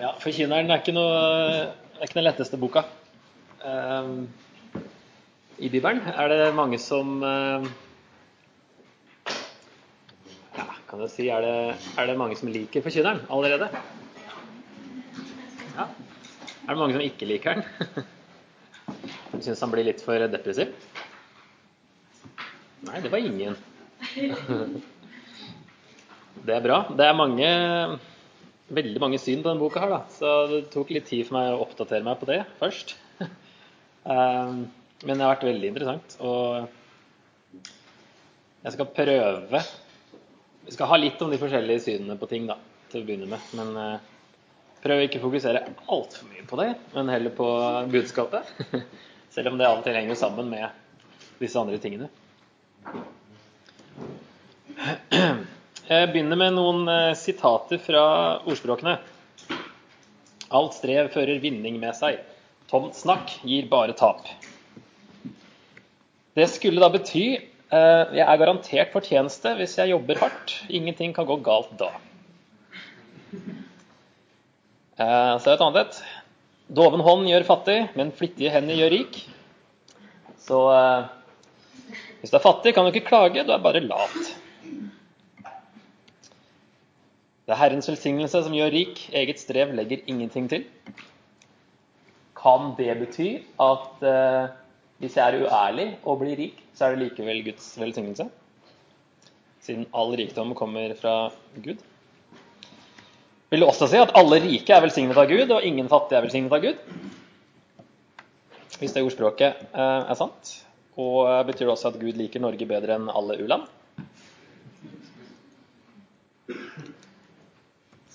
Ja, Forkynneren er ikke noe, er ikke den letteste boka. Um, I Bibelen er det mange som uh, Ja, kan jeg si er det, er det mange som liker Forkynneren allerede? Ja. Er det mange som ikke liker den? Syns han blir litt for depressiv? Nei, det var ingen. Det er bra. Det er mange veldig mange syn på denne boka, her, da. så det tok litt tid for meg å oppdatere meg på det først. Um, men det har vært veldig interessant. Og jeg skal prøve Vi skal ha litt om de forskjellige synene på ting da, til å begynne med. Men uh, prøv ikke å fokusere altfor mye på det, men heller på budskapet. Selv om det av og til henger sammen med disse andre tingene. Jeg begynner med noen eh, sitater fra ordspråkene. Alt strev fører vinning med seg. Tomt snakk gir bare tap. Det skulle da bety eh, jeg er garantert fortjeneste hvis jeg jobber hardt. Ingenting kan gå galt da. Eh, så er det et annet et. Doven hånd gjør fattig, men flittige hender gjør rik. Så hvis du er fattig, kan du ikke klage, du er bare lat. Det er Herrens velsignelse som gjør rik, eget strev legger ingenting til. Kan det bety at eh, hvis jeg er uærlig og blir rik, så er det likevel Guds velsignelse? Siden all rikdom kommer fra Gud. Vil du også si at alle rike er velsignet av Gud, og ingen fattige er velsignet av Gud? Hvis det ordspråket eh, er sant. Og eh, betyr det også at Gud liker Norge bedre enn alle u-land?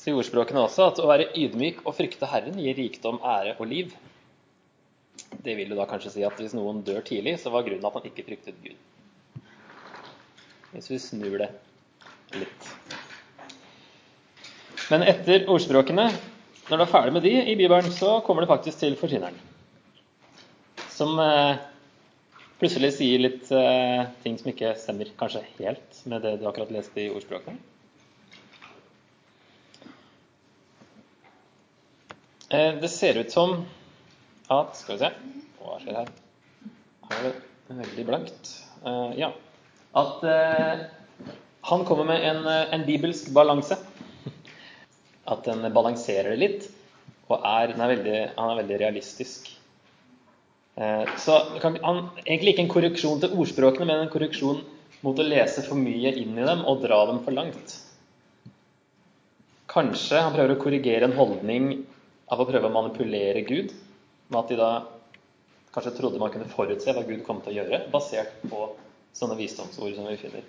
Sier ordspråkene også at å være ydmyk og frykte Herren gir rikdom, ære og liv. Det vil jo da kanskje si at hvis noen dør tidlig, så var grunnen at han ikke fryktet Gud. Hvis vi snur det litt. Men etter ordspråkene, når du er ferdig med de i Bibelen, så kommer det faktisk til forkynneren. Som eh, plutselig sier litt eh, ting som ikke stemmer kanskje helt med det du akkurat leste i ordspråkene. Det ser ut som at Skal vi se Hva skjer her? Her er det veldig blankt. Eh, ja. At eh, han kommer med en, en bibelsk balanse. At den balanserer litt. Og er, er veldig, han er veldig realistisk. Så han, egentlig ikke en korreksjon til ordspråkene, men en korreksjon mot å lese for mye inn i dem og dra dem for langt. Kanskje han prøver å korrigere en holdning av å prøve å manipulere Gud, med at de da kanskje trodde man kunne forutse hva Gud kom til å gjøre, basert på sånne visdomsord som vi finner.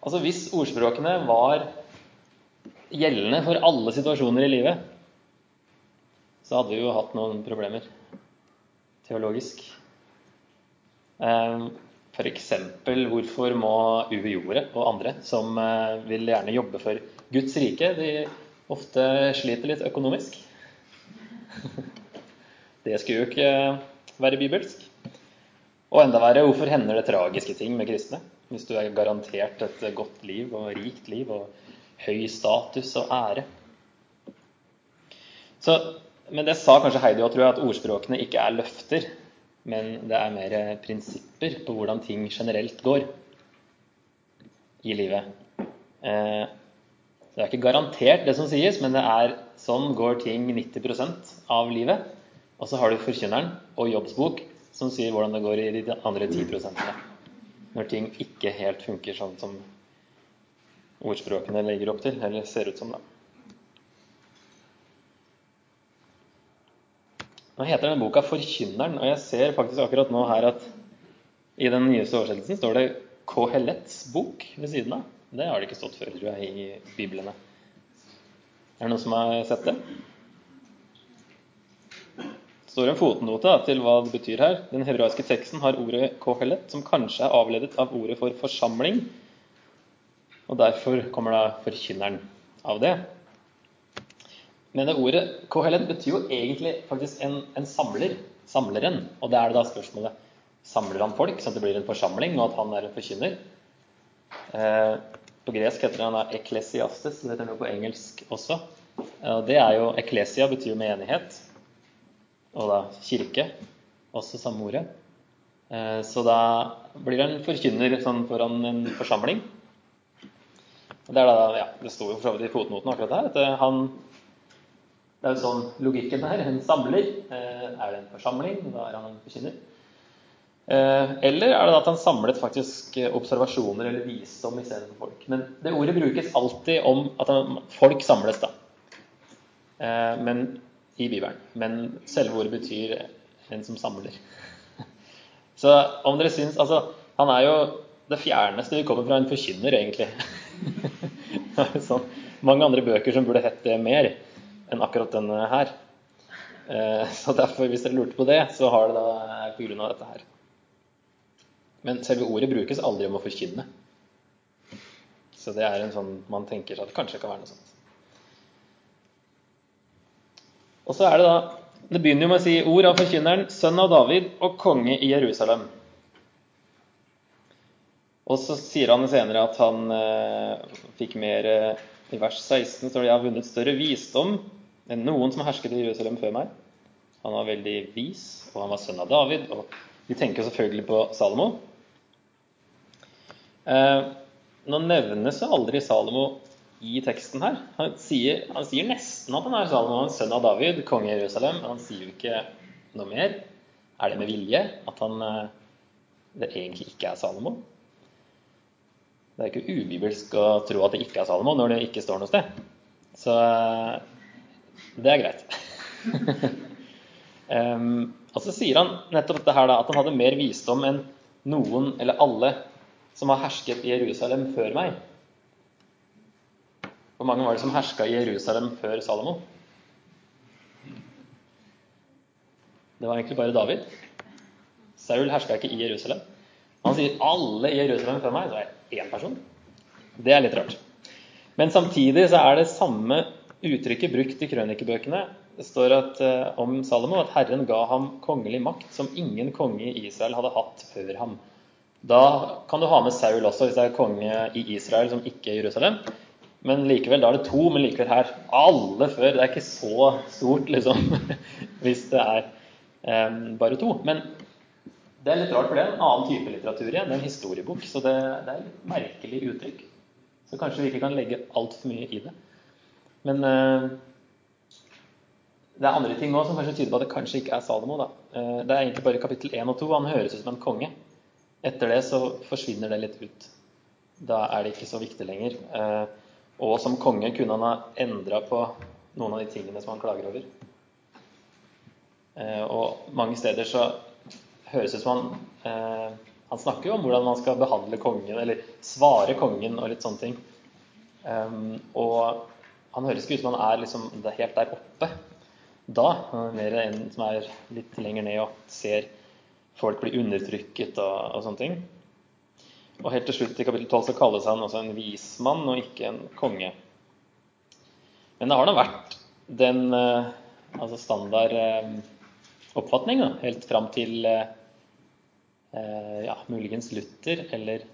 Altså Hvis ordspråkene var gjeldende for alle situasjoner i livet, så hadde vi jo hatt noen problemer teologisk. F.eks.: Hvorfor må UiO-ere og andre som eh, vil gjerne jobbe for Guds rike, de ofte sliter litt økonomisk? Det skulle jo ikke være bibelsk. Og enda verre, hvorfor hender det tragiske ting med kristne? Hvis du er garantert et godt liv og rikt liv og høy status og ære. Så, men det sa kanskje Heidi òg, tror jeg, at ordspråkene ikke er løfter men det er mer prinsipper på hvordan ting generelt går i livet. Eh, det er ikke garantert, det som sies, men det er sånn går ting 90% av livet. Og så har du Forkynneren og Jobbsbok som sier hvordan det går i de andre 10% Når ting ikke helt funker sånn som ordspråkene legger opp til, eller ser ut som. da. Nå heter denne boka 'Forkynneren', og jeg ser faktisk akkurat nå her at i den nyeste oversettelsen står det Kohelets bok ved siden av. Det har det ikke stått før, tror jeg, i biblene. Er det noen som har sett det? Det står en fotnote til hva det betyr her. Den hebraiske teksten har ordet kohelet, som kanskje er avledet av ordet for forsamling. Og derfor kommer da forkynneren av det. Men det ordet Kohelet betyr jo egentlig faktisk en, en, samler. Samleren. Og det er det da spørsmålet Samler han folk, sånn at det blir en forsamling, og at han er en forkynner? Eh, På gresk heter den da eklesiastes, det heter noe på engelsk også. Og det er jo Eklesia betyr jo menighet, og da kirke, også samme ordet. Eh, så da blir en forkynner sånn foran en forsamling. Det er da, ja, det sto jo for så vidt i fotnoten akkurat her, at han Det er jo sånn logikken her. En samler. Eh, er det en forsamling, da er han en forkynner. Eh, eller er det at han samlet faktisk observasjoner eller visdom i stedet folk. Men det ordet brukes alltid om at folk samles, da. Men i Bibelen. Men selve ordet betyr en som samler. Så om dere syns Altså, han er jo det fjerneste vi kommer fra en forkynner, egentlig. det sånn, mange andre bøker som burde hett det mer enn akkurat denne her. Eh, så derfor, hvis dere lurte på det, så har det da av dette her. Men selve ordet brukes aldri om å forkynne. Så det er en sånn man tenker at det kanskje kan være noe sånt. Og så er det da det begynner jo med å si ord av forkynneren, sønn av David og konge i Jerusalem. Og så sier han senere at han eh, fikk mer eh, I vers 16 står det jeg har vunnet større visdom enn noen som hersket i Jerusalem før meg. Han var veldig vis, og han var sønn av David. Og vi tenker selvfølgelig på Salomo. Eh, nå nevnes jo aldri Salomo i teksten her. Han sier, han sier nesten at han er Salomo, Salomon, sønn av David, konge i Jerusalem, men han sier jo ikke noe mer. Er det med vilje at han eh, det egentlig ikke er Salomo? Det er ikke ubibelsk å tro at det ikke er Salomo når det ikke står noe sted. Så eh, det er greit. um, og så sier han nettopp dette her da, at han hadde mer visdom enn noen eller alle som har hersket i Jerusalem før meg. Hvor mange var det som herska i Jerusalem før Salomo? Det var egentlig bare David. Saul herska ikke i Jerusalem. Han sier 'alle i Jerusalem før meg'. Så er det én person. Det er litt rart. Men samtidig så er det samme uttrykket brukt i krønikebøkene. Det står at, uh, om Salomo at Herren ga ham kongelig makt som ingen konge i Israel hadde hatt før ham. Da kan du ha med Saul også, hvis det er konge i Israel som ikke er Jerusalem. Men likevel, da er det to, men likevel her alle før. Det er ikke så stort, liksom, hvis det er um, bare to. Men det er litt rart, for det er en annen type litteratur igjen. Det er en historiebok, så det, det er et merkelig uttrykk. Så kanskje vi ikke kan legge altfor mye i det. Men uh, det er andre ting nå som kanskje tyder på at det kanskje ikke er Salomo. da. Uh, det er egentlig bare kapittel 1 og 2. Han høres ut som en konge. Etter det så forsvinner det litt ut. Da er det ikke så viktig lenger. Uh, og som konge kunne han ha endra på noen av de tingene som han klager over. Eh, og mange steder så høres det ut som han eh, Han snakker jo om hvordan man skal behandle kongen, eller svare kongen og litt sånne ting. Og han høres ikke ut som han er liksom helt der oppe da. Mer enn som er litt lenger ned og ser folk blir undertrykket og, og sånne ting. Og helt til slutt i kapittel 12 så kalles han også en vismann og ikke en konge. Men det har da vært den eh, altså standard eh, oppfatning da, helt fram til eh, ja, muligens Luther eller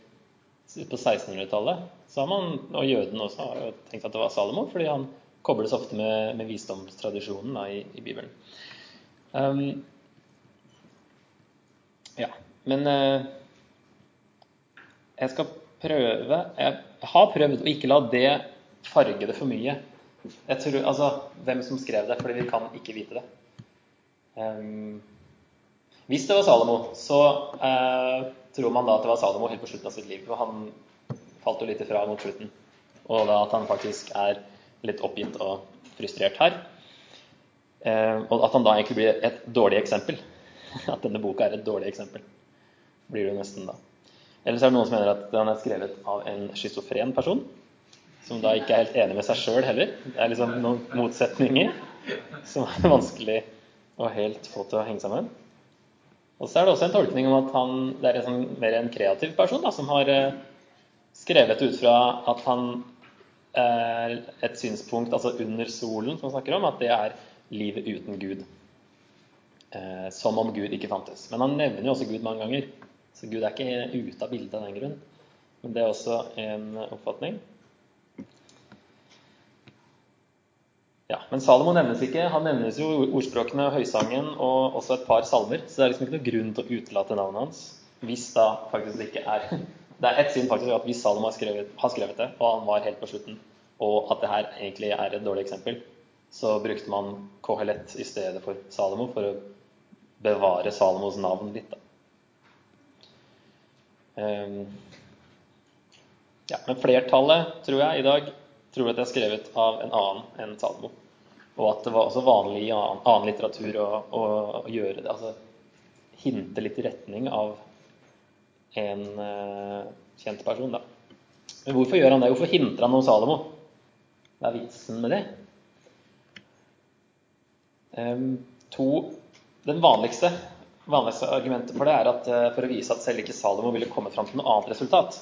på 1600-tallet. Så har man, og jødene også, har jo tenkt at det var Salomo, fordi han kobles ofte med, med visdomstradisjonen da, i, i, Bibelen. Um, ja, men uh, jeg skal prøve Jeg har prøvd å ikke la det farge det for mye. Jeg tror, altså, Hvem som skrev det, fordi vi kan ikke vite det. Um, hvis det var Salomo, så uh, tror man da at det var Salomo helt på slutten av sitt liv. For han falt jo litt ifra mot slutten. Og at han faktisk er litt oppgitt og frustrert her. Uh, og at han da egentlig blir et dårlig eksempel. At denne boka er et dårlig eksempel. Blir det jo nesten da. Eller så er det noen som mener at den er skrevet av en schizofren person. Som da ikke er helt enig med seg sjøl heller. Det er liksom noen motsetninger som er vanskelig å helt få til å henge sammen. Og så er det også en tolkning om at han, det er en sånn, mer en kreativ person da, som har eh, skrevet ut fra at han er et synspunkt altså under solen, som han snakker om, at det er livet uten Gud. Eh, som om Gud ikke fantes. Men han nevner jo også Gud mange ganger. Så Gud er ikke ute av bildet av den grunn. Men det er også en oppfatning. Ja, Men Salomo nevnes ikke. Han nevnes jo ordspråkene, høysangen og også et par salmer. Så det er liksom ikke noe grunn til å utelate navnet hans. Hvis da faktisk det ikke er Det er ett syn faktisk at hvis Salomo har skrevet, har skrevet det, og han var helt på slutten, og at det her egentlig er et dårlig eksempel, så brukte man Kohelet i stedet for Salomo for å bevare Salomos navn litt. da. Um, ja, men flertallet, tror jeg, i dag tror at det er skrevet av en annen enn Salmo. Og at det var også vanlig i annen, annen litteratur å, å, å, gjøre det. Altså hinte litt i retning av en uh, kjent person, da. Men hvorfor gjør han det? Hvorfor hindrer han om Salomo? Hva er vitsen med det? Um, to, Den vanligste, vanligste argumentet for det er at uh, for å vise at selv ikke Salomo ville kommet fram til noe annet resultat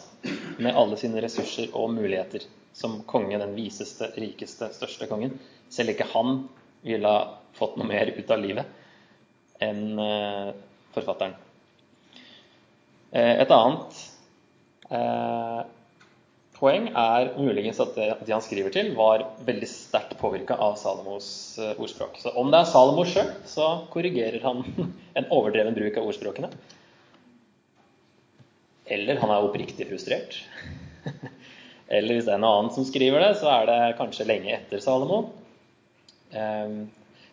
med alle sine ressurser og muligheter som konge, den viseste, rikeste, største kongen. Selv ikke han ville ha fått noe mer ut av livet enn eh, forfatteren. Eh, et annet eh, poeng er muligens at det de han skriver til, var veldig sterkt påvirka av Salomos ordspråk. Så om det er Salomo sjøl, så korrigerer han en overdreven bruk av ordspråkene. Eller han er oppriktig frustrert. Eller hvis det er noe annen som skriver det, så er det kanskje lenge etter Salomo. Ehm,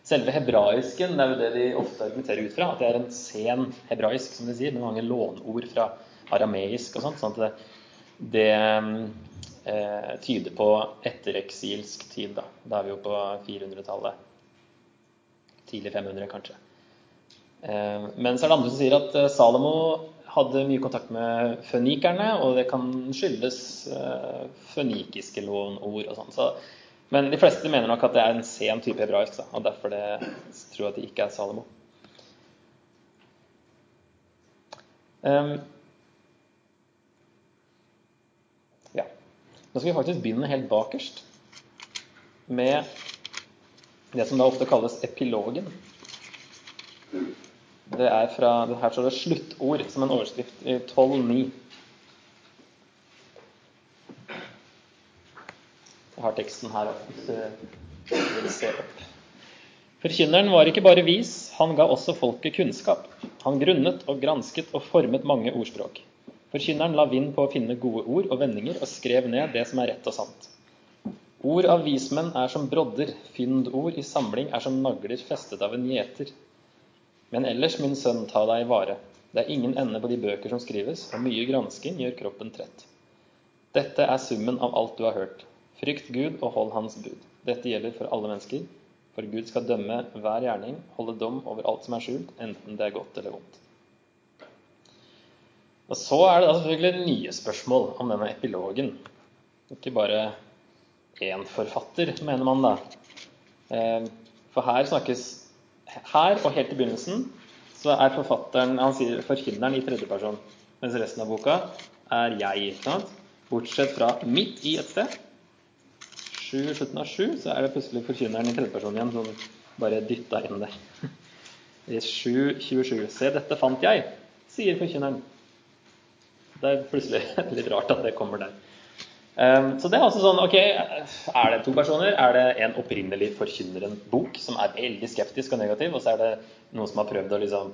selve hebraisken det er jo det de ofte argumenterer ut fra, at det er en sen hebraisk, som de sier, med mange lånord fra arameisk og sånt. sånn at det, det eh, tyder på ettereksilsk tid. Da. da er vi jo på 400-tallet. Tidlig 500, kanskje. Eh, men så er det andre som sier at eh, Salomo hadde mye kontakt med fønikerne, og det kan skyldes eh, fønikiske lånord og sånn. Så, men de fleste mener nok at det er en sen type hebraisk, og derfor det, tror jeg at det ikke er Salomo. Um, ja. Nå skal vi faktisk begynne helt bakerst med det som da ofte kalles epilogen. Det er fra, Her står det 'sluttord' som en overskrift i 12.9. Jeg har teksten her hvis du vil se opp. Forkynneren var ikke bare vis, han ga også folket kunnskap. Han grunnet og gransket og formet mange ordspråk. Forkynneren la vind på å finne gode ord og vendinger og skrev ned det som er rett og sant. Ord av vismenn er som brodder, fyndord i samling er som nagler festet av en gjeter. Men ellers, min sønn, ta deg i vare. Det er ingen ende på de bøker som skrives, og mye gransking gjør kroppen trett. Dette er summen av alt du har hørt. Frykt Gud og hold Hans bud. Dette gjelder for alle mennesker. For Gud skal dømme hver gjerning, holde dom over alt som er skjult, enten det er godt eller vondt. Og Så er det da selvfølgelig nye spørsmål om denne epilogen. Ikke bare én forfatter, mener man da. Eh, for her snakkes her og helt i begynnelsen så er forfatteren Han sier forkynneren i tredjeperson, mens resten av boka er jeg. ikke sant? Bortsett fra midt i et sted, sju, slutten av sju, så er det plutselig forkynneren i tredjeperson igjen som bare dytta inn det. I 7.27. Se, dette fant jeg, sier forkynneren. Det er plutselig litt rart at det kommer der. Um, så det er altså sånn Ok, er det to personer? Er det en opprinnelig forkynneren-bok som er veldig skeptisk og negativ, og så er det noen som har prøvd å liksom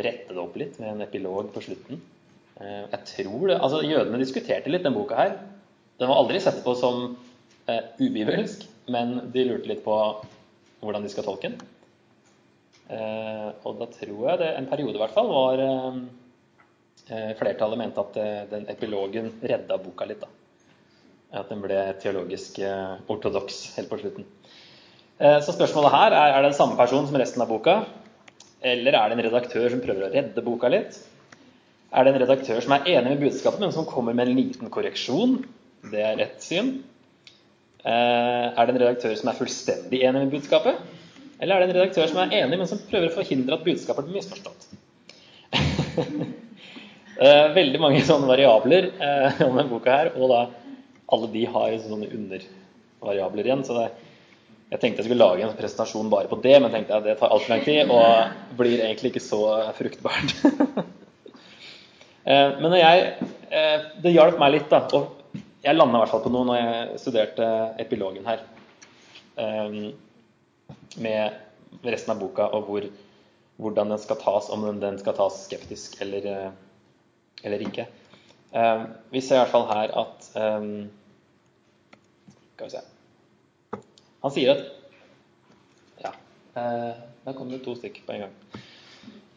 rette det opp litt med en epilog på slutten? Uh, jeg tror det, altså Jødene diskuterte litt den boka her. Den var aldri sett på som uh, ubibelsk, men de lurte litt på hvordan de skal tolke den. Uh, og da tror jeg det en periode i hvert fall var Flertallet mente at den epilogen redda boka litt. da at den ble teologisk eh, ortodoks helt på slutten. Eh, så spørsmålet her er er det den samme person som resten av boka, eller er det en redaktør som prøver å redde boka litt? Er det en redaktør som er enig med budskapet, men som kommer med en liten korreksjon? Det er ett syn. Eh, er det en redaktør som er fullstendig enig med budskapet? Eller er det en redaktør som er enig, men som prøver å forhindre at budskapet blir misforstått? Veldig mange sånne variabler om denne boka her, og da alle de har sånne undervariabler igjen. Så det, jeg tenkte jeg skulle lage en presentasjon bare på det, men tenkte jeg at det tar altfor lang tid og blir egentlig ikke så fruktbart. Eh, men jeg eh, det hjalp meg litt, da. Og jeg landa i hvert fall på noe når jeg studerte epilogen her. Med resten av boka og hvor, hvordan den skal tas, om den skal tas skeptisk eller, eh, eller ikke. Um, vi ser i hvert fall her at um, Skal vi se Han sier at Ja, uh, der kom det to stykker på en gang.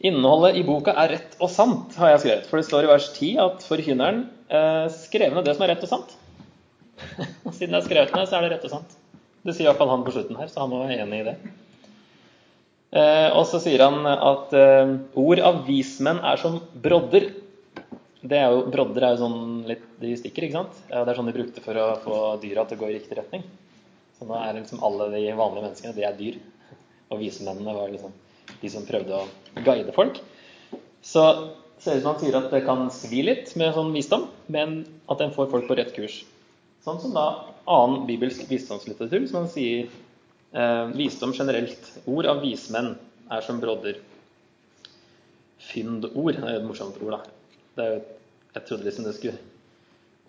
Innholdet i boka er rett og sant, har jeg skrevet. For det står i vers 10 at forkynneren eh, skrev ned det som er rett og sant. Siden det er skrevet ned, så er det rett og sant. Det sier i hvert fall han på slutten her, så han må være enig i det. Eh, og så sier han at eh, ord av vismenn er som brodder. Det er jo, brodder er jo sånn litt de stikker, ikke sant? Det er sånn de brukte for å få dyra til å gå i riktig retning. Så nå er liksom alle de vanlige menneskene, de er dyr. Og vismennene var liksom de som prøvde å guide folk. Så ser det ut som han sier at det kan svi litt med sånn visdom, men at den får folk på rett kurs. Sånn som da annen bibelsk visdomslitteratur, som han sier eh, visdom generelt. Ord av vismenn er som brodder. Fyndord er et morsomt ord, da. Det er jo, jeg trodde liksom det skulle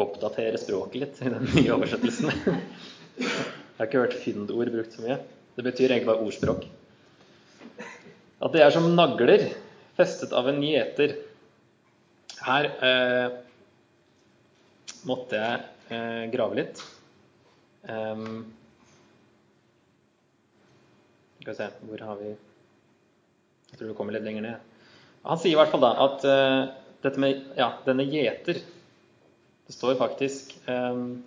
oppdatere språket litt i den nye oversettelsen. Jeg har ikke hørt fyndord brukt så mye. Det betyr egentlig bare ordspråk. At det er som nagler festet av en gjeter. Her eh, måtte jeg eh, grave litt. Um, skal vi se Hvor har vi Jeg tror det kommer litt lenger ned. Han sier i hvert fall da at uh, dette med ja, denne gjeter Det står faktisk um,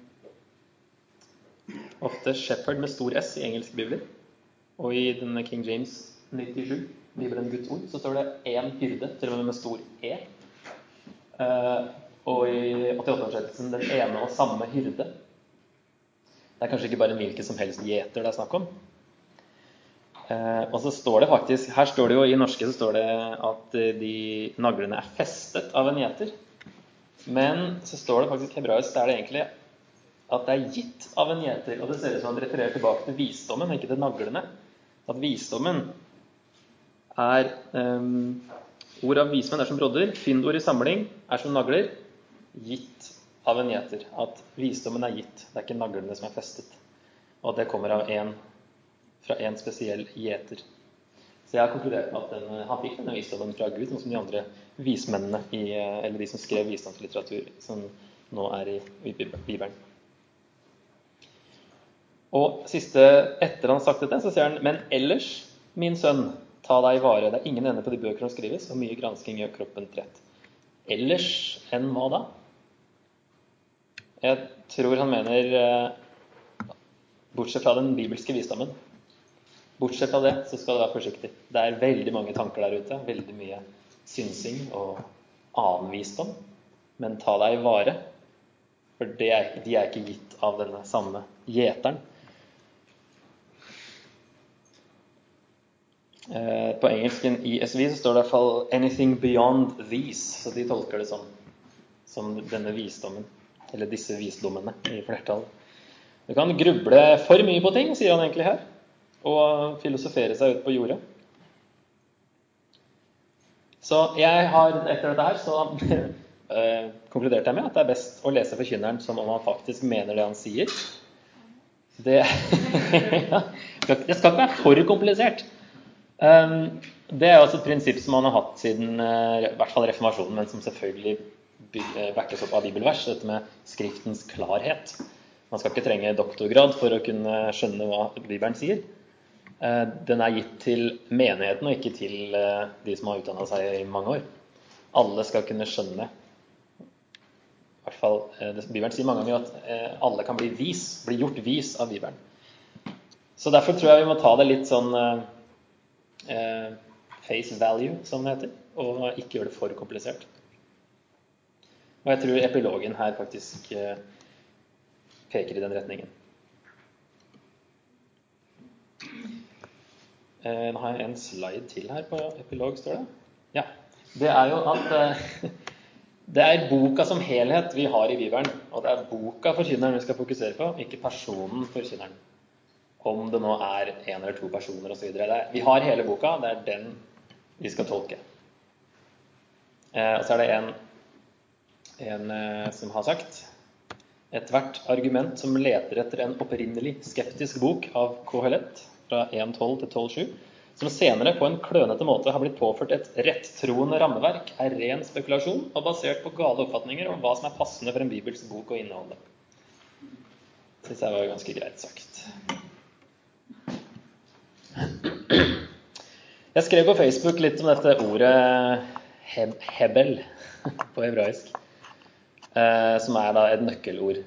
ofte 'shepherd' med stor S i engelske bibler. Og i denne King James 97, Bibelen Guds ord, så står det én hyrde, til og med med stor E. Uh, og i 88-oversettelsen 'den ene og samme hyrde'. Det er kanskje ikke bare en hvilken som helst gjeter det er snakk om. Uh, og så står det faktisk Her står det jo i norske så står det at de naglene er festet av en gjeter. Men så står det faktisk hebraisk der det egentlig at det er gitt av en gjeter. Og det ser ut som han refererer tilbake til visdommen, ikke til naglene. At visdommen er um, Ord av vismenn er som brodder. Fyndord i samling er som nagler. Gitt av en gjeter. At visdommen er gitt. Det er ikke naglene som er festet. Og at det kommer av en, fra en spesiell gjeter. Så jeg har konkludert med at den, han fikk denne visdommen fra Gud, sånn som de andre vismennene, i, eller de som skrev visdomslitteratur, som nå er i, i Bibelen. Og siste, etter han har sagt dette, så sier han Men ellers, min sønn, Ta deg i vare. Det er ingen ende på de bøker som skrives, og mye gransking gjør kroppen trett. Ellers enn hva da? Jeg tror han mener eh, Bortsett fra den bibelske visdommen. Bortsett fra det, så skal du være forsiktig. Det er veldig mange tanker der ute. Veldig mye synsing og annen visdom. Men ta deg i vare, for er, de er ikke gitt av denne samme gjeteren. Eh, på engelsken i SVI så står det i hvert fall 'anything beyond these'. Så de tolker det som, som denne visdommen. Eller disse visdommene i flertall. Du kan gruble for mye på ting, sier han egentlig her. Og filosofere seg ut på jordet. Så jeg har, etter dette her, så øh, konkluderte jeg med at det er best å lese Forkynneren som om han faktisk mener det han sier. Det, det skal ikke være for komplisert. Um, det er også et prinsipp som man har hatt siden eh, i hvert fall reformasjonen, men som selvfølgelig eh, backes opp av bibelvers, dette med Skriftens klarhet. Man skal ikke trenge doktorgrad for å kunne skjønne hva Bibelen sier. Eh, den er gitt til menigheten og ikke til de som har utdanna seg i mange år. Alle skal kunne skjønne i hvert fall, Bibelen sier mange ganger at alle kan bli vis, bli gjort vis av Bibelen. Så derfor tror jeg vi må ta det litt sånn eh, face value, som det heter, og ikke gjøre det for komplisert. Og jeg tror epilogen her faktisk eh, peker i den retningen. Eh, nå har jeg en slide til her på epilog, står det. Ja. Det er jo at eh, det er boka som helhet vi har i Bibelen. Og det er boka forkynneren vi skal fokusere på, ikke personen forkynneren om det nå er én eller to personer osv. Vi har hele boka. Det er den vi skal tolke. Eh, og så er det en en eh, som har sagt Ethvert argument som leter etter en opprinnelig skeptisk bok av Kohelet fra 1.12 til 12.7, som senere på en klønete måte har blitt påført et rettroende rammeverk, er ren spekulasjon og basert på gale oppfatninger om hva som er passende for en bibels bok å inneholde. Syns jeg var ganske greit sagt. Jeg skrev på Facebook litt om dette ordet heb hebel på hebraisk, eh, som er da et nøkkelord,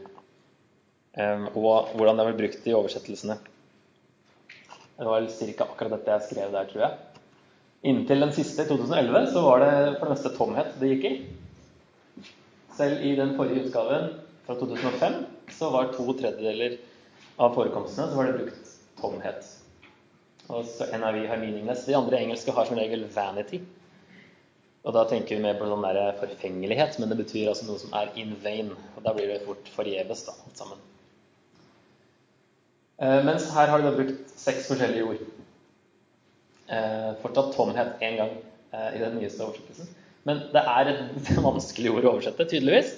eh, og hvordan det blitt brukt i oversettelsene. Det var ca. akkurat dette jeg skrev der, tror jeg. Inntil den siste, i 2011, så var det for det meste tomhet det gikk i. Selv i den forrige utgaven, fra 2005, så var to tredjedeler av forekomstene så var det brukt tomhet. Og så NIV har 'meaningless'. De andre engelske har som regel 'vanity'. Og da tenker vi mer på sånn der forfengelighet, men det betyr altså noe som er in vain. Og da blir det fort forgjeves, da, alt sammen. Eh, mens her har de da brukt seks forskjellige ord. Eh, fortsatt tomhet én gang eh, i den nyeste oversettelsen. Men det er et vanskelig ord å oversette, tydeligvis.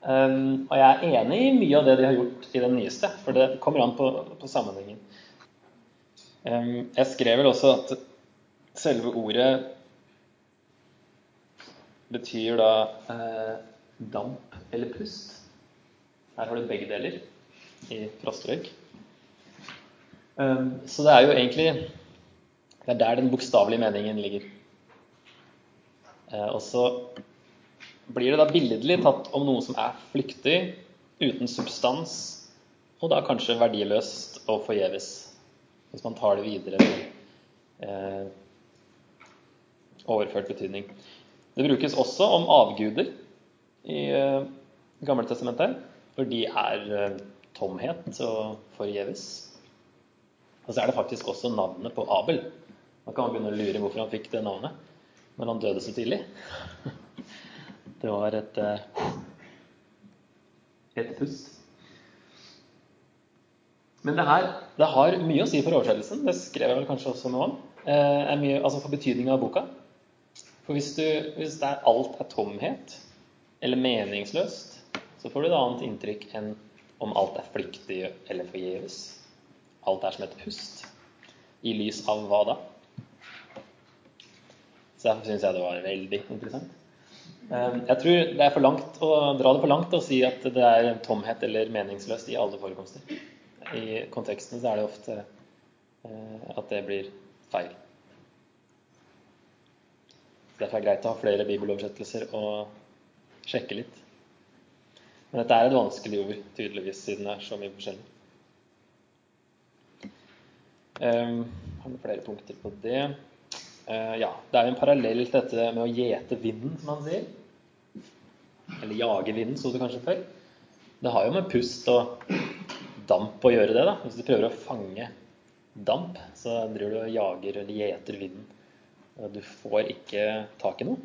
Um, og jeg er enig i mye av det de har gjort i den nyeste, for det kommer an på, på sammenhengen. Jeg skrev vel også at selve ordet betyr da damp eller pust. Her har du begge deler i frostrøyk. Så det er jo egentlig Det er der den bokstavelige meningen ligger. Eh, og så blir det da billedlig tatt om noe som er flyktig, uten substans, og da kanskje verdiløst og forgjeves hvis man tar det videre med eh, overført betydning. Det brukes også om avguder i eh, Gamle testamentet, for de er eh, tomhet og forgjeves. Og så er det faktisk også navnet på Abel. Da kan man begynne å lure hvorfor han fikk det navnet når han døde så tidlig. Det var et, eh, et pust. Men det her det har mye å si for oversettelsen. Det skrev jeg vel kanskje også noe om. Eh, mye, altså for betydninga av boka. For hvis, du, hvis er, alt er tomhet eller meningsløst, så får du et annet inntrykk enn om alt er flyktig eller forgjeves. Alt er som et pust. I lys av hva da? Så derfor syns jeg det var veldig interessant. Eh, jeg tror det er for langt å dra det for langt å si at det er tomhet eller meningsløst i alle forekomster i konteksten så er det ofte eh, at det blir feil. Derfor er det greit å ha flere bibeloversettelser og sjekke litt. Men dette er et vanskelig ord, tydeligvis, siden det er så mye forskjellig. Um, har flere punkter på det? Uh, ja, det er jo en parallell til dette med å gjete vinden, som man sier. Eller jage vinden, sto det kanskje før. Det har jo med pust og damp å gjøre det. da. Hvis du prøver å fange damp, så driver du og jager eller gjeter vinden. Du får ikke tak i noe.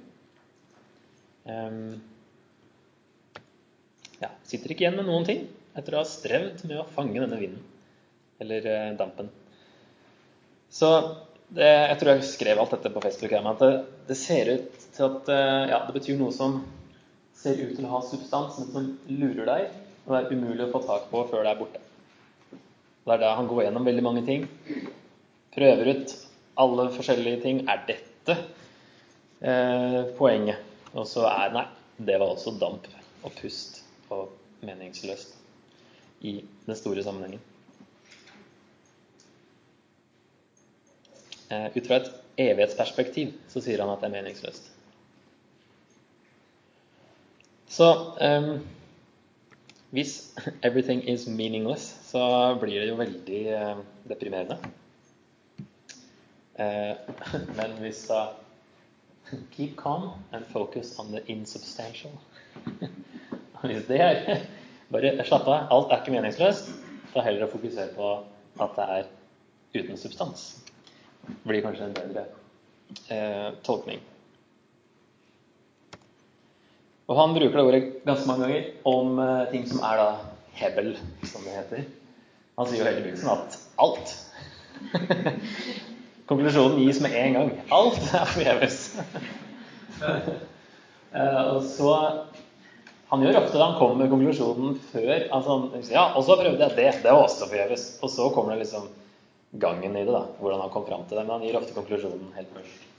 Um, ja, sitter ikke igjen med noen ting etter å ha strevd med å fange denne vinden. Eller uh, dampen. Så det, jeg tror jeg skrev alt dette på Facebook. Men at det, det ser ut til at uh, ja, det betyr noe som ser ut til å ha substans, men som lurer deg og er umulig å få tak på før det er borte. Det er da han går gjennom veldig mange ting. Prøver ut alle forskjellige ting. Er dette eh, poenget? Og så er Nei, det var også damp og pust og meningsløst i den store sammenhengen. Ut fra et evighetsperspektiv så sier han at det er meningsløst. Så um, hvis 'everything is meaningless', så blir det jo veldig uh, deprimerende. Uh, men hvis da 'keep calm and focus on the insubstantial' Hvis det er Bare slapp av. Alt er ikke meningsløst. Ta heller å fokusere på at det er uten substans. Blir kanskje en bedre eh, tolkning. Og han bruker det ordet ganske mange ganger om eh, ting som er da hebel, som det heter. Han sier jo hele begynnelsen at alt Konklusjonen gis med en gang. Alt er forgjeves. eh, og så Han gjør ofte det. Han kommer med konklusjonen før. Altså, ja, og så prøvde jeg det. Det var også forgjeves. Og så kommer det liksom gangen i det, da. Hvordan han kom fram til det. Men han gir ofte konklusjonen helt først.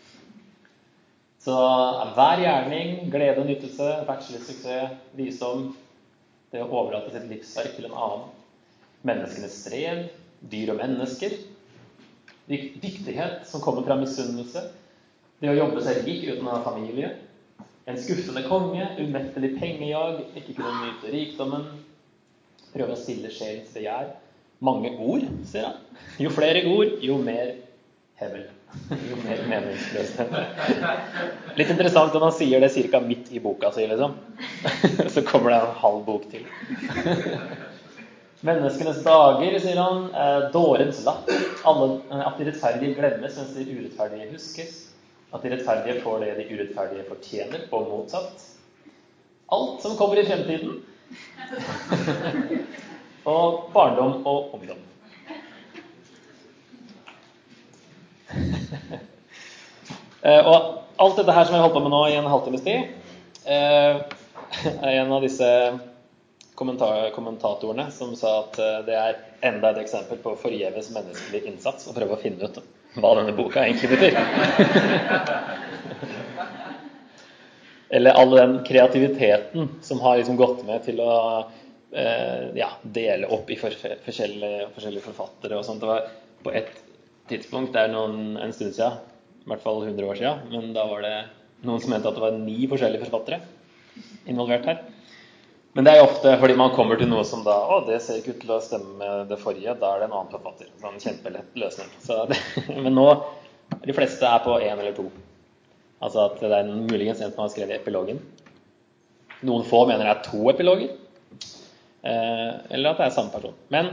Så hver gjerning, glede, nytelse, bachelorsuksess, visdom, det å overlate sitt livsverk til en annen, menneskenes strev, dyr og mennesker, viktighet som kommer fra misunnelse, det å jobbe seg rik uten å ha familie, en skuffende konge, umettelig pengejag, ikke kunne nyte rikdommen, prøve å stille sjelens begjær. Mange ord, sier han. Jo flere ord, jo mer hevel. Jo mer meningsløst. Litt interessant om han sier det ca. midt i boka si, liksom. Så kommer det en halv bok til. Menneskenes dager, sier han. Dårens latter. At de rettferdige glemmes, mens de urettferdige huskes. At de rettferdige får det de urettferdige fortjener, og motsatt. Alt som kommer i fremtiden. Og barndom og ungdom. Eh, og alt dette her som jeg har holdt på med nå i en halvtimes tid, eh, er en av disse kommentatorene som sa at eh, det er enda et eksempel på forgjeves menneskelig innsats å prøve å finne ut hva denne boka egentlig betyr. Eller all den kreativiteten som har liksom gått med til å ja, dele opp i forskjellige, forskjellige forfattere og sånt. Det var på et tidspunkt, det er noen, en stund siden, i hvert fall 100 år siden, men da var det noen som mente at det var ni forskjellige forfattere involvert her. Men det er jo ofte fordi man kommer til noe som da Å, det ser ikke ut til å stemme med det forrige. Da er det en annen forfatter. Sånn kjempelett løsning. Det, men nå De fleste er på én eller to. Altså at det er muligens en som har skrevet epilogen. Noen få mener det er to epiloger. Eh, eller at det er samme person. Men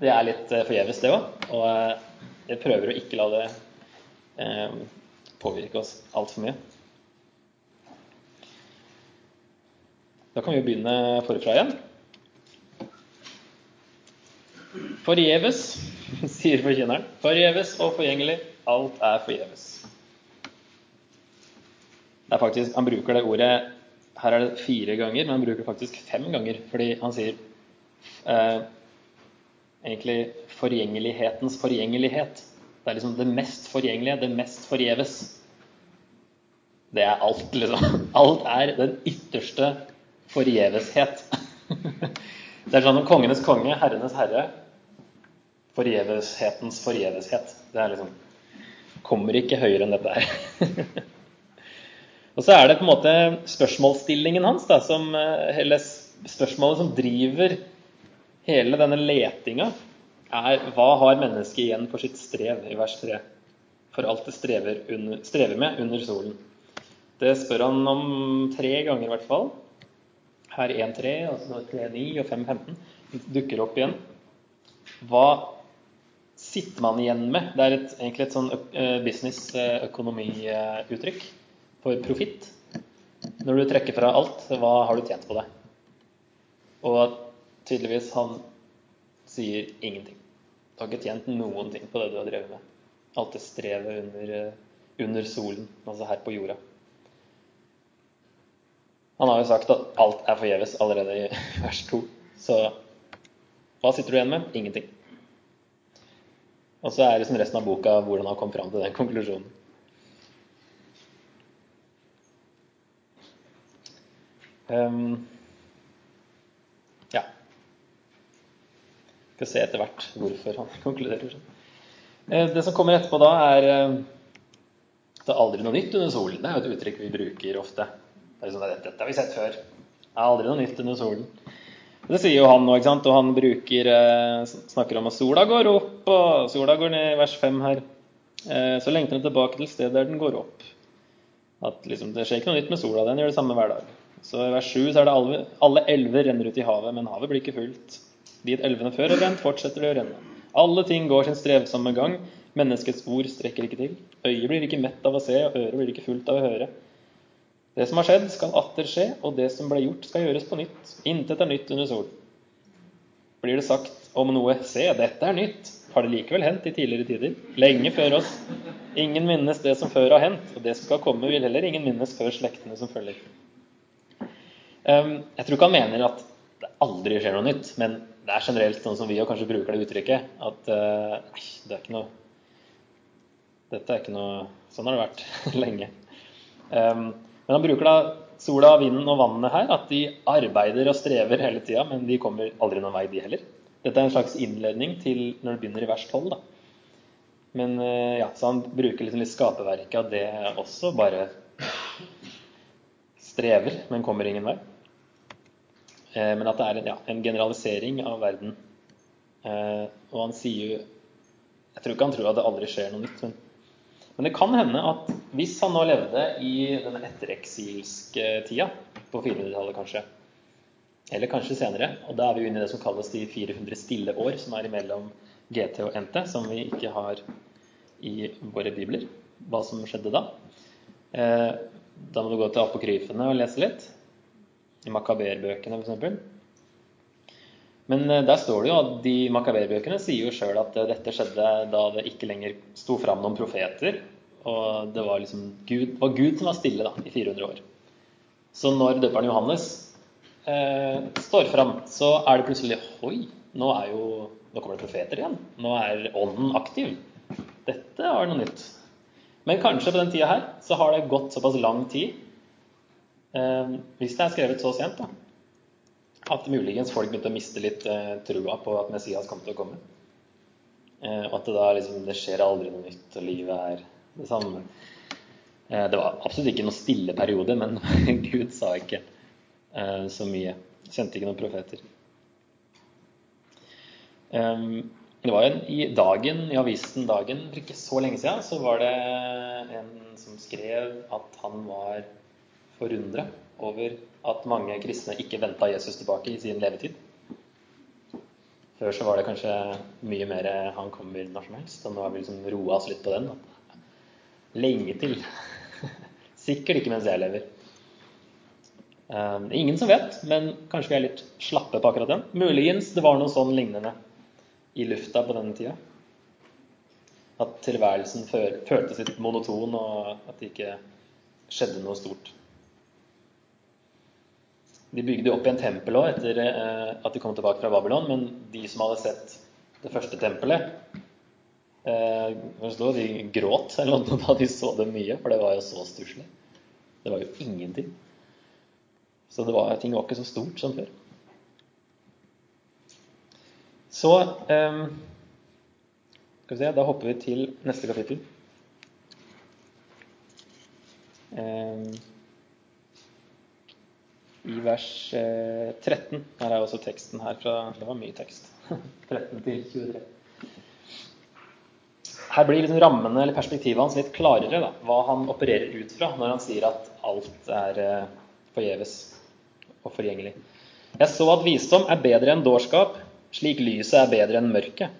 det er litt eh, forgjeves, det òg. Og eh, jeg prøver å ikke la det påvirke oss altfor mye. Da kan vi jo begynne forfra igjen. Forgjeves, sier forkynneren. Forgjeves og forgjengelig. Alt er forgjeves. Det er faktisk, Han bruker det ordet Her er det fire ganger, men han bruker faktisk fem ganger. Fordi han sier eh, egentlig forgjengelighetens forgjengelighet. Det er liksom det mest forgjengelige, det mest forgjeves. Det er alt, liksom. Alt er den ytterste forgjeveshet. Det er sånn om kongenes konge, herrenes herre. Forgjeveshetens forgjeveshet. Det er liksom Kommer ikke høyere enn dette her. Og så er det på en måte spørsmålsstillingen hans, da, som, eh, spørsmålet som driver hele denne letinga er hva har mennesket igjen for sitt strev, i vers 3? For alt det strever, under, strever med under solen. Det spør han om tre ganger i hvert fall. Her 1.3, altså 3.9 og 5.15 dukker opp igjen. Hva sitter man igjen med? Det er et, egentlig et sånn business-økonomiuttrykk for profitt. Når du trekker fra alt, hva har du tjent på det? Og tydeligvis han sier ingenting. Du har ikke tjent noen ting på det du har drevet med. Alt det strevet under, eh, under solen, altså her på jorda. Han har jo sagt at alt er forgjeves allerede i vers 2. Så hva sitter du igjen med? Ingenting. Og så er liksom resten av boka hvordan han kom fram til den konklusjonen. Um, skal se etter hvert hvorfor han konkluderer sånn. Eh, det som kommer etterpå da, er eh, det er aldri noe nytt under solen. Det er jo et uttrykk vi bruker ofte. Det er sånn, Dette har vi sett før. Det er aldri noe nytt under solen. Det sier jo han nå, ikke sant? og han bruker, eh, snakker om at sola går opp, og sola går ned i vers 5 her. Så lengter den tilbake til stedet der den går opp. At liksom, Det skjer ikke noe nytt med sola, den gjør det samme hver dag. Så i vers 7 så er det alle, alle elver renner ut i havet, men havet blir ikke fullt. Dit elvene før har brent, fortsetter det å renne. Alle ting går sin strevsomme gang. Menneskets ord strekker ikke til. Øyet blir ikke mett av å se, og øret blir ikke fullt av å høre. Det som har skjedd, skal atter skje, og det som ble gjort, skal gjøres på nytt. Intet er nytt under solen. Blir det sagt om noe 'se, dette er nytt', har det likevel hendt i tidligere tider, lenge før oss. Ingen minnes det som før har hendt, og det som skal komme, vil heller ingen minnes før slektene som følger. Um, jeg tror ikke han mener at det aldri skjer noe nytt, men det er generelt sånn som vi kanskje bruker det uttrykket, at nei, det er ikke noe Dette er ikke noe Sånn har det vært lenge. Um, men han bruker da sola, vinden og vannet her, at de arbeider og strever hele tida, men de kommer aldri noen vei, de heller. Dette er en slags innledning til når det begynner i vers 12. da. Men uh, ja, Så han bruker liksom litt skaperverket av det også, bare strever, men kommer ingen vei. Eh, men at det er en, ja, en generalisering av verden. Eh, og han sier jo Jeg tror ikke han tror at det aldri skjer noe nytt. Men, men det kan hende at hvis han nå levde i denne ettereksilske tida, på 400-tallet kanskje, eller kanskje senere, og da er vi jo inne i det som kalles de 400 stille år, som er imellom GT og NT, som vi ikke har i våre bibler, hva som skjedde da. Eh, da må du gå til apokryfene og lese litt i Makaberbøkene f.eks. Men eh, der står det jo at de Makaberbøkene sier jo sjøl at eh, dette skjedde da det ikke lenger sto fram noen profeter. Og det var liksom Gud, var Gud som var stille da, i 400 år. Så når døperen Johannes eh, står fram, så er det plutselig Oi, nå, er jo, nå kommer det profeter igjen. Nå er ånden aktiv. Dette var noe nytt. Men kanskje på den tida her så har det gått såpass lang tid hvis det er skrevet så sent, da, at muligens folk begynte å miste litt eh, trua på at Messias kom til å komme. Eh, og at det da liksom Det skjer aldri noe nytt, og livet er det samme. Eh, det var absolutt ikke noe stille periode, men Gud sa ikke så mye. Sendte ikke noen profeter. Eh, det var en, I dagen, i avisen Dagen for ikke så lenge siden så var det en som skrev at han var forundre over at mange kristne ikke venta Jesus tilbake i sin levetid. Før så var det kanskje mye mer 'han kommer når som helst', og nå har vi liksom roa oss litt på den. Lenge til. Sikkert ikke mens jeg lever. Um, ingen som vet, men kanskje vi er litt slappe på akkurat den. Muligens det var noe sånn lignende i lufta på denne tida. At tilværelsen føltes litt monoton, og at det ikke skjedde noe stort. De bygde opp igjen tempel òg etter eh, at de kom tilbake fra Babylon, men de som hadde sett det første tempelet, eh, de gråt eller noe da de så det mye, for det var jo så stusslig. Det var jo ingenting. Så var, ting var ikke så stort som før. Så eh, skal vi se, Da hopper vi til neste kapittel. Eh, i vers 13. Eh, her er også teksten her fra Det var mye tekst. 13 til 23. Her blir liksom rammene eller perspektivet hans litt klarere, da, hva han opererer ut fra når han sier at alt er eh, forgjeves og forgjengelig. Jeg så at visdom er bedre enn dårskap, slik lyset er bedre enn mørket.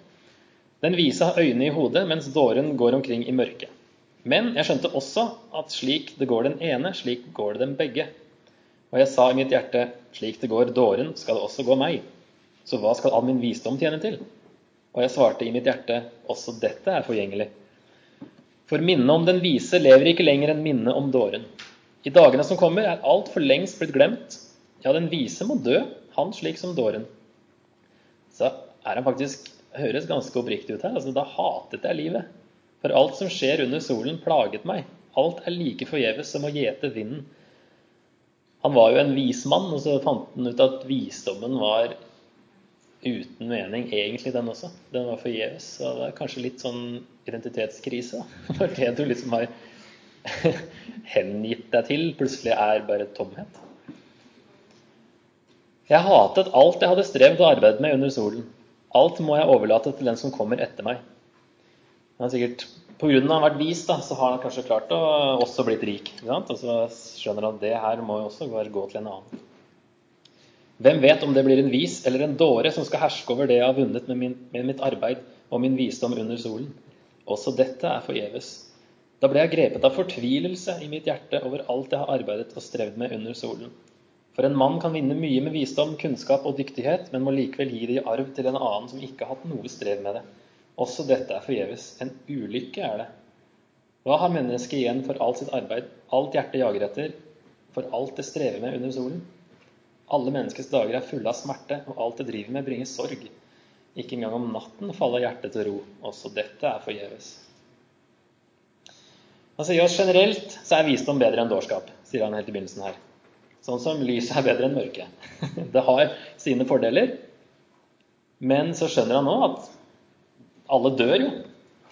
Den vise har øyne i hodet, mens dåren går omkring i mørket. Men jeg skjønte også at slik det går den ene, slik går det dem begge. Og jeg sa i mitt hjerte, slik det går dåren, skal det også gå meg. Så hva skal all min visdom tjene til? Og jeg svarte i mitt hjerte, også dette er forgjengelig. For minnet om den vise lever ikke lenger enn minnet om dåren. I dagene som kommer, er alt for lengst blitt glemt. Ja, den vise må dø, han slik som dåren. Så er han faktisk høres ganske oppriktig ut her. Altså, da hatet jeg livet. For alt som skjer under solen, plaget meg. Alt er like forgjeves som å gjete vinden. Han var jo en vis mann, og så fant han ut at visdommen var uten mening, egentlig, den også. Den var forgjeves. Så det er kanskje litt sånn identitetskrise. Når det du liksom har hengitt deg til, plutselig er bare tomhet. Jeg hatet alt jeg hadde strevd og arbeidet med under solen. Alt må jeg overlate til den som kommer etter meg. Han har sikkert Pga. han har vært vis, da, så har han kanskje klart å også blitt rik. Og så skjønner han at det her må jo også gå til en annen. Hvem vet om det blir en vis eller en dåre som skal herske over det jeg har vunnet med, min, med mitt arbeid og min visdom under solen? Også dette er forgjeves. Da ble jeg grepet av fortvilelse i mitt hjerte over alt jeg har arbeidet og strevd med under solen. For en mann kan vinne mye med visdom, kunnskap og dyktighet, men må likevel gi det i arv til en annen som ikke har hatt noe strev med det. Også dette er forgjeves. En ulykke er det. Hva har mennesket igjen for alt sitt arbeid, alt hjertet jager etter, for alt det strever med under solen? Alle menneskets dager er fulle av smerte, og alt det driver med, bringer sorg. Ikke engang om natten faller hjertet til ro. Også dette er forgjeves. Han sier generelt så er visdom bedre enn dårskap, sier han helt i begynnelsen her. Sånn som lyset er bedre enn mørket. Det har sine fordeler. Men så skjønner han nå at alle dør jo.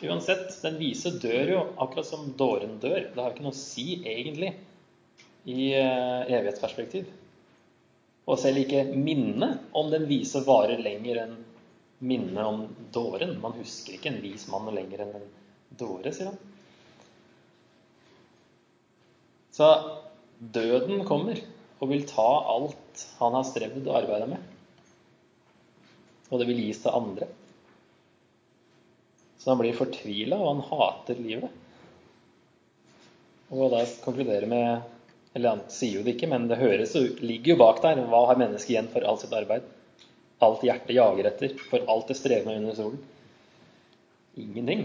Uansett. Den vise dør jo akkurat som dåren dør. Det har ikke noe å si, egentlig, i uh, evighetsperspektiv. Og selv ikke minnet om den vise varer lenger enn minnet om dåren. Man husker ikke en vis mann lenger enn en dåre, sier han. Så døden kommer og vil ta alt han har strevd og arbeida med. Og det vil gis til andre. Så han blir fortvila, og han hater livet. Og da konkluderer med Eller han sier jo det ikke, men det høres og ligger jo bak der. Hva har mennesket igjen for alt sitt arbeid? Alt hjertet jager etter, for alt det strever med under solen? Ingenting.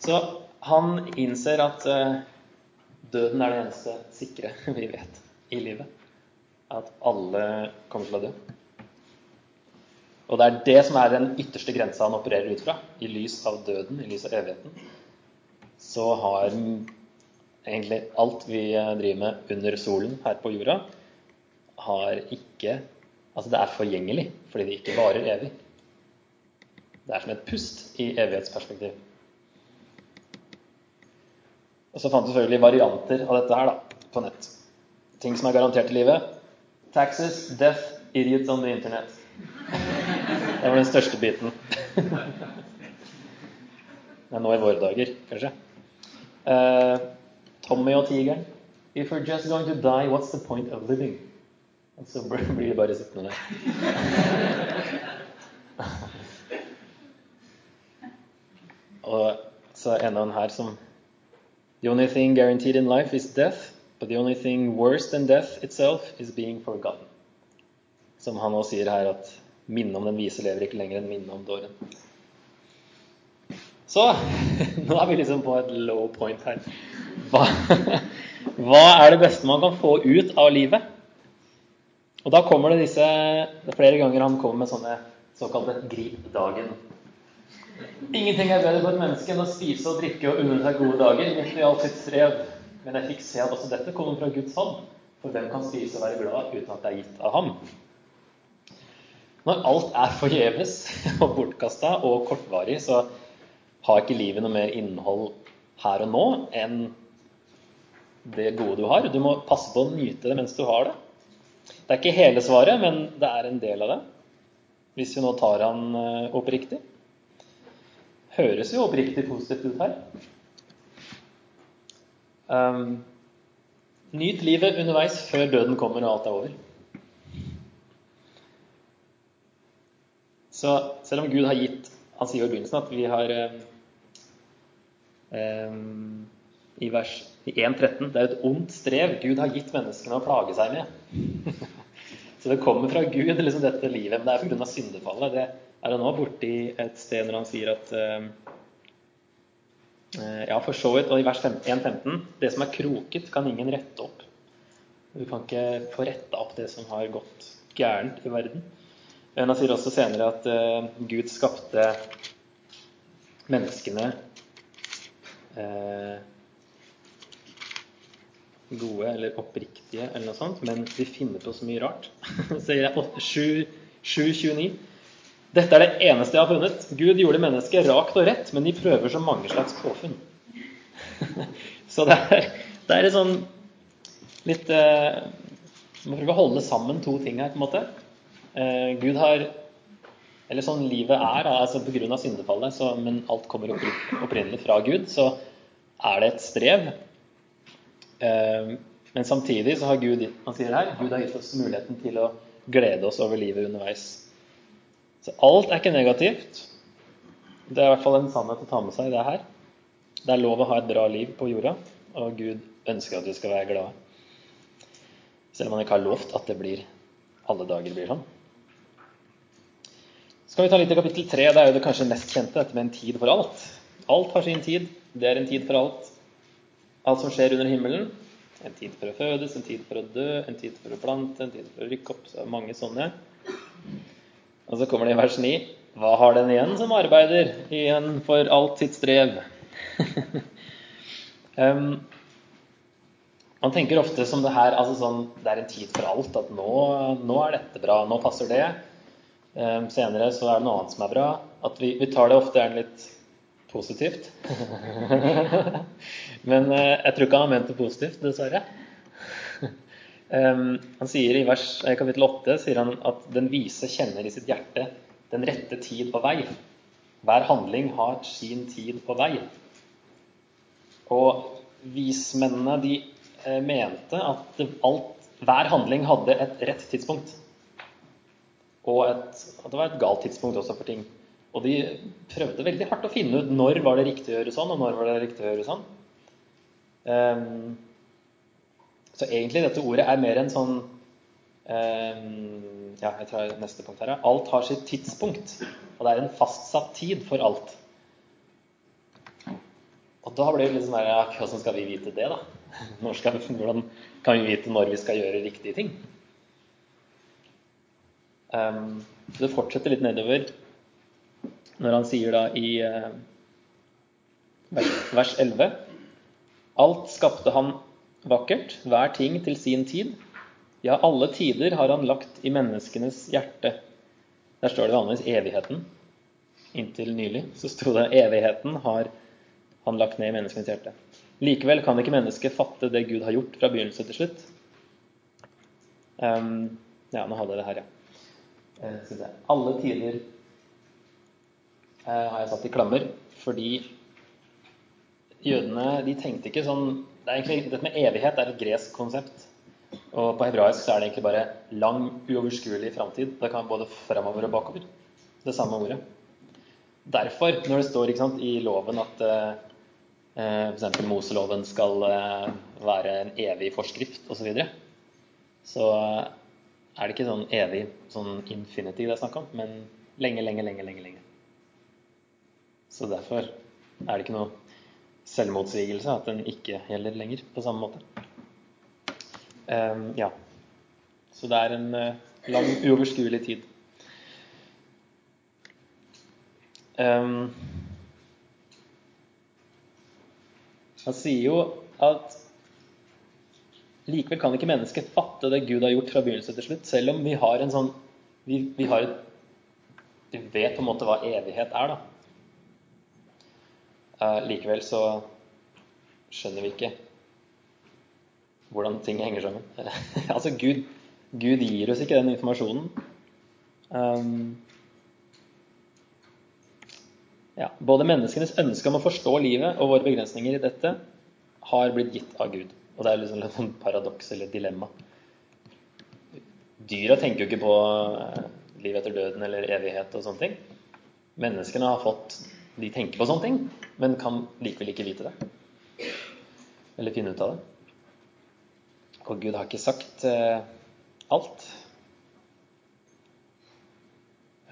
Så han innser at uh, døden er det eneste sikre vi vet i livet. At alle kommer til å dø. Og det er det som er den ytterste grensa han opererer ut fra. I lys av døden, i lys av evigheten, så har egentlig alt vi driver med under solen her på jorda, har ikke Altså det er forgjengelig fordi det ikke varer evig. Det er som et pust i evighetsperspektiv. Og så fant vi selvfølgelig varianter av dette her da, på nett. Ting som er garantert i livet. Taxes, death, idiots on the internet. Det var den største biten. Er nå i våre dager, kanskje. Uh, Tommy og tigeren. If you're just going to die, what's the point of living? Og så blir de bare sittende der. og så er en av den her som The only thing guaranteed in life is death, but the only thing worse than death itself is being forgotten. Som han også sier her at Minnet om den vise lever ikke lenger enn minnet om dåren. Så nå er vi liksom på et low point her. Hva, hva, er det beste man kan få ut av livet? Og da kommer det disse er flere ganger han kommer med sånne såkalte 'grip dagen'. Ingenting er bedre for et menneske enn å spise og drikke og unne seg gode dager midt i alt sitt strev. Men jeg fikk se at også dette kommer fra Guds hånd. For hvem kan spise og være glad uten at det er gitt av ham? Når alt er forgjeves og bortkasta og kortvarig, så har ikke livet noe mer innhold her og nå enn det gode du har. Du må passe på å nyte det mens du har det. Det er ikke hele svaret, men det er en del av det. Hvis vi nå tar han eh, oppriktig. Høres jo oppriktig positivt ut her. Um, nyt livet underveis før døden kommer og alt er over. Så selv om Gud har gitt Han sier jo i begynnelsen at vi har eh I vers 1.13 Det er et ondt strev Gud har gitt menneskene å plage seg med. Så det kommer fra Gud, liksom dette livet. Men det er pga. syndefallet. Det er han nå borti et sted når han sier at eh Ja, for så vidt. Og i vers 1.15 Det som er kroket, kan ingen rette opp. Du kan ikke få retta opp det som har gått gærent i verden. Men han sier også senere at uh, Gud skapte menneskene uh, gode eller oppriktige eller noe sånt, men de finner på så mye rart. sier jeg 7.29. Dette er det eneste jeg har funnet. Gud gjorde mennesket rakt og rett, men de prøver så mange slags påfunn. så det er, det er sånn litt uh, Man prøver å holde sammen to ting her, på en måte. Eh, Gud har Eller sånn livet er, altså pga. syndefallet, så, men alt kommer opprinnelig fra Gud, så er det et strev. Eh, men samtidig så har Gud han sier her, Gud har gitt oss muligheten til å glede oss over livet underveis. Så alt er ikke negativt. Det er i hvert fall en sannhet å ta med seg, det her. Det er lov å ha et bra liv på jorda, og Gud ønsker at vi skal være glade. Selv om han ikke har lovt at det blir alle dager blir sånn skal vi ta litt i kapittel tre. Det er jo det kanskje mest kjente, dette med en tid for alt. Alt har sin tid. Det er en tid for alt. Alt som skjer under himmelen, En tid for å fødes, en tid for å dø, en tid for å plante, en tid for å rykke opp. Så det er mange sånne. Og så kommer det i vers 9. Hva har den igjen som arbeider igjen for alt sitt strev? um, man tenker ofte som det her altså sånn, Det er en tid for alt. At nå, nå er dette bra. Nå passer det. Um, senere så er det noe annet som er bra. At vi, vi tar det ofte gjerne litt positivt. Men uh, jeg tror ikke han har ment det positivt, dessverre. um, han sier i vers, kapittel 8 sier han at den vise kjenner i sitt hjerte den rette tid på vei. Hver handling har sin tid på vei. Og vismennene de eh, mente at alt, hver handling hadde et rett tidspunkt. Og et, at det var et galt tidspunkt også for ting. Og de prøvde veldig hardt å finne ut når var det riktig å gjøre sånn, og når var det riktig å gjøre sånn. Um, så egentlig dette ordet er mer en sånn um, Ja, jeg tar neste punkt her. Alt har sitt tidspunkt. Og det er en fastsatt tid for alt. Og da blir det litt sånn der, Hvordan skal vi vite det, da? Skal, hvordan kan vi vite når vi skal gjøre riktige ting? Um, det fortsetter litt nedover når han sier da i uh, vers 11 Alt skapte han vakkert, hver ting til sin tid. Ja, alle tider har han lagt i menneskenes hjerte. Der står det vanligvis evigheten. Inntil nylig så sto det evigheten har han lagt ned i menneskenes hjerte. Likevel kan ikke mennesket fatte det Gud har gjort fra begynnelse til slutt. Um, ja, nå hadde jeg det her, ja. Uh, Alle tider uh, har jeg satt i klammer, fordi jødene de tenkte ikke sånn det er egentlig, Dette med evighet er et gresk konsept. Og på hebraisk så er det egentlig bare lang, uoverskuelig framtid. Det kan både framover og bakover. Det samme ordet. Derfor, når det står sant, i loven at Eh, F.eks. Moseloven skal eh, være en evig forskrift osv. Så, videre. så eh, er det ikke sånn evig sånn infinity det er snakk om, men lenge, lenge, lenge, lenge. lenge. Så derfor er det ikke noe selvmotsigelse at den ikke gjelder lenger på samme måte. Um, ja. Så det er en uh, lang, uoverskuelig tid. Um, Han sier jo at likevel kan ikke mennesket fatte det Gud har gjort fra begynnelse til slutt, selv om vi har en sånn Vi, vi et Vi vet på en måte hva evighet er, da. Uh, likevel så skjønner vi ikke hvordan ting henger sammen. altså, Gud, Gud, gir oss ikke den informasjonen. Um, ja, både menneskenes ønske om å forstå livet og våre begrensninger i dette har blitt gitt av Gud. Og det er liksom sånn paradoks eller dilemma. Dyra tenker jo ikke på eh, liv etter døden eller evighet og sånne ting. Menneskene har fått De tenker på sånne ting, men kan likevel ikke vite det. Eller finne ut av det. Og Gud har ikke sagt eh, alt.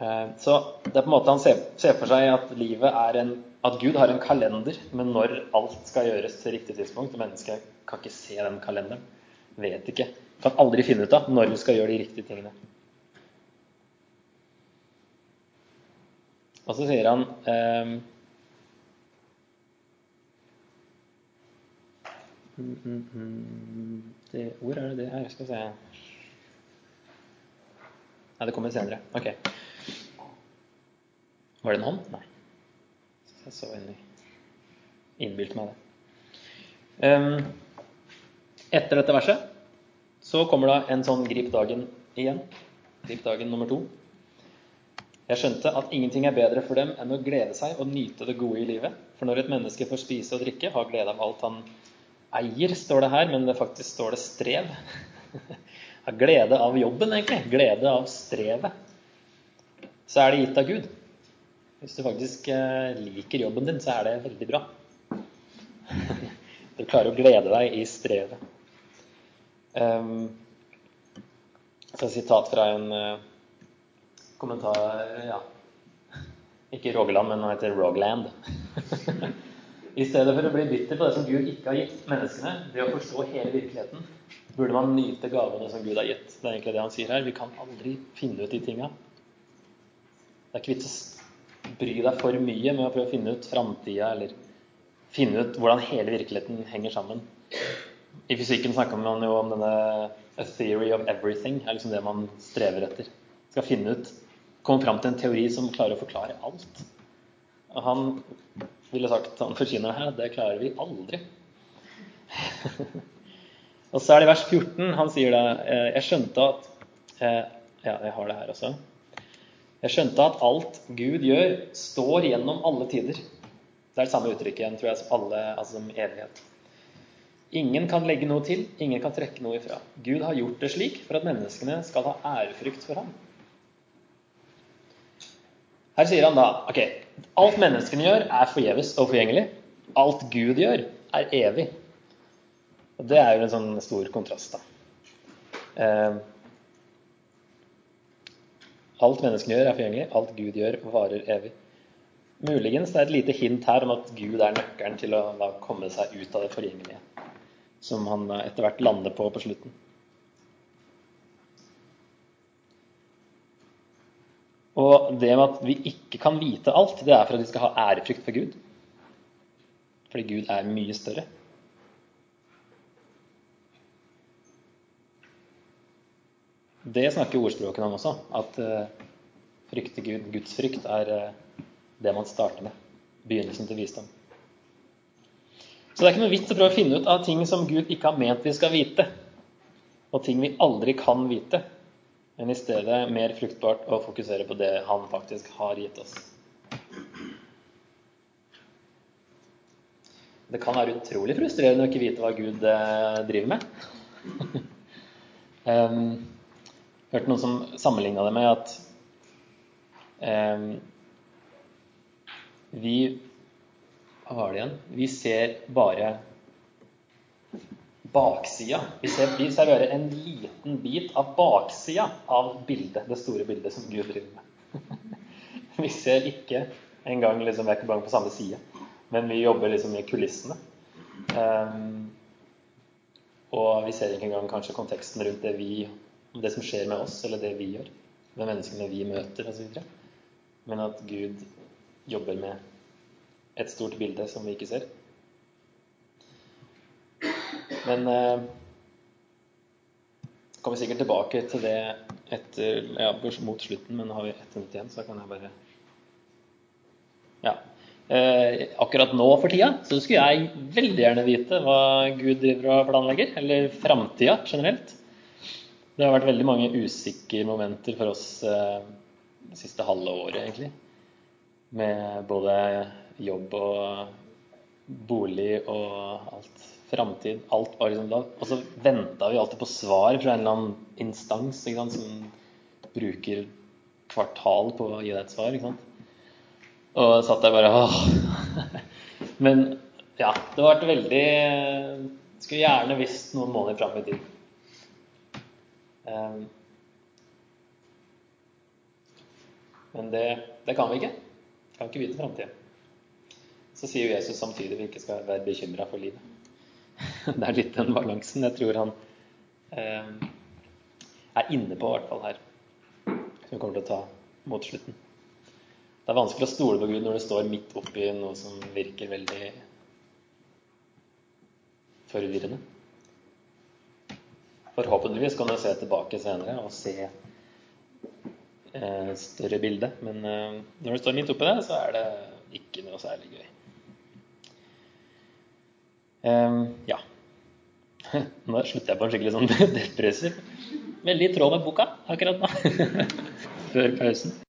Eh, så det er på en måte Han ser, ser for seg at livet er en at Gud har en kalender med når alt skal gjøres til riktig tidspunkt. og Mennesket kan ikke se den kalenderen. Vet ikke. Kan aldri finne ut av når vi skal gjøre de riktige tingene. Og så sier han eh, det, Hvor er det det her? Skal vi se Nei, det kommer senere. Ok. Var det en hånd? Nei. Jeg så inni Innbilte meg det. Um, etter dette verset så kommer da en sånn grip dagen igjen. Grip dagen nummer to. Jeg skjønte at ingenting er bedre for dem enn å glede seg og nyte det gode i livet. For når et menneske får spise og drikke, har glede av alt han eier, står det her, men det faktisk står det strev. Har glede av jobben, egentlig. Glede av strevet. Så er det gitt av Gud. Hvis du faktisk eh, liker jobben din, så er det veldig bra. Du klarer å glede deg i strevet. Um, så et sitat fra en uh, kommentar ja. Ikke Rogaland, men han heter Rogland. I stedet for å bli bitter på det som Gud ikke har gitt menneskene, det å forstå hele virkeligheten, burde man nyte gavene som Gud har gitt. Det er egentlig det han sier her. Vi kan aldri finne ut de tinga. Det er ikke vits å bry deg for mye med å prøve å finne ut framtida eller finne ut hvordan hele virkeligheten henger sammen. I fysikken snakker man jo om denne a theory of everything. er liksom det man strever etter. Skal finne ut, Komme fram til en teori som klarer å forklare alt. Og han ville sagt, han forkynner her, det klarer vi aldri. Og så er det vers 14. Han sier da eh, Jeg skjønte at eh, Ja, jeg har det her også. Jeg skjønte at alt Gud gjør, står gjennom alle tider. Det er det samme uttrykket igjen, tror jeg, som alle, altså som evighet. Ingen kan legge noe til, ingen kan trekke noe ifra. Gud har gjort det slik for at menneskene skal ha ærefrykt for ham. Her sier han da ok, alt menneskene gjør, er forgjeves og forgjengelig. Alt Gud gjør, er evig. Og Det er jo en sånn stor kontrast, da. Eh, alt menneskene gjør, er forgjengelig. Alt Gud gjør, varer evig. Muligens det er et lite hint her om at Gud er nøkkelen til å komme seg ut av det forgjengelige, som han etter hvert lander på på slutten. Og det med at vi ikke kan vite alt, det er for at vi skal ha ærefrykt for Gud. Fordi Gud er mye større. Det snakker ordspråkene om også. At uh, frykte Gud, Guds frykt, er uh, det man starter med. Begynnelsen til visdom. Så det er ikke noe vits å prøve å finne ut av ting som Gud ikke har ment vi skal vite, og ting vi aldri kan vite, men i stedet mer fruktbart å fokusere på det Han faktisk har gitt oss. Det kan være utrolig frustrerende å ikke vite hva Gud uh, driver med. um, hørte noen som sammenligna det med at eh, vi Hva var det igjen? Vi ser bare baksida. Vi, ser, vi serverer en liten bit av baksida av bildet, det store bildet som Gud driver med. vi ser ikke engang liksom, ikke bare på samme side, men vi jobber liksom i kulissene. Um, og vi ser ikke engang kanskje konteksten rundt det vi det som skjer med oss, eller det vi gjør, med menneskene vi møter osv. Men at Gud jobber med et stort bilde som vi ikke ser. Men eh, kommer sikkert tilbake til det etter, ja, mot slutten, men nå har vi ett minutt igjen, så kan jeg bare Ja. Eh, akkurat nå for tida så skulle jeg veldig gjerne vite hva Gud driver og planlegger, eller framtida generelt. Det har vært veldig mange usikre momenter for oss eh, det siste halve året, egentlig. Med både jobb og bolig og alt. Framtid. Alt var liksom da. Og så venta vi alltid på svar fra en eller annen instans ikke sant, som bruker kvartal på å gi deg et svar. ikke sant? Og satt der bare åh. Men ja, det har vært veldig Skulle gjerne visst noen måneder fram i tid. Ehm, men det, det, kan vi ikke. Kan ikke vite framtida. Så sier jo Jesus samtidig vi ikke skal være bekymra for livet. Det er litt den balansen jeg tror han eh, er inne på, i hvert fall her. Som vi kommer til å ta mot slutten. Det er vanskelig å stole på Gud når du står midt oppi noe som virker veldig forvirrende. Forhåpentligvis kan du se tilbake senere og se eh, større bilde. Men eh, når du står midt oppi det, så er det ikke noe særlig gøy. Eh, ja. Nå slutter jeg på en skikkelig sånn depressiv. Veldig i tråd med boka akkurat nå. Før pausen.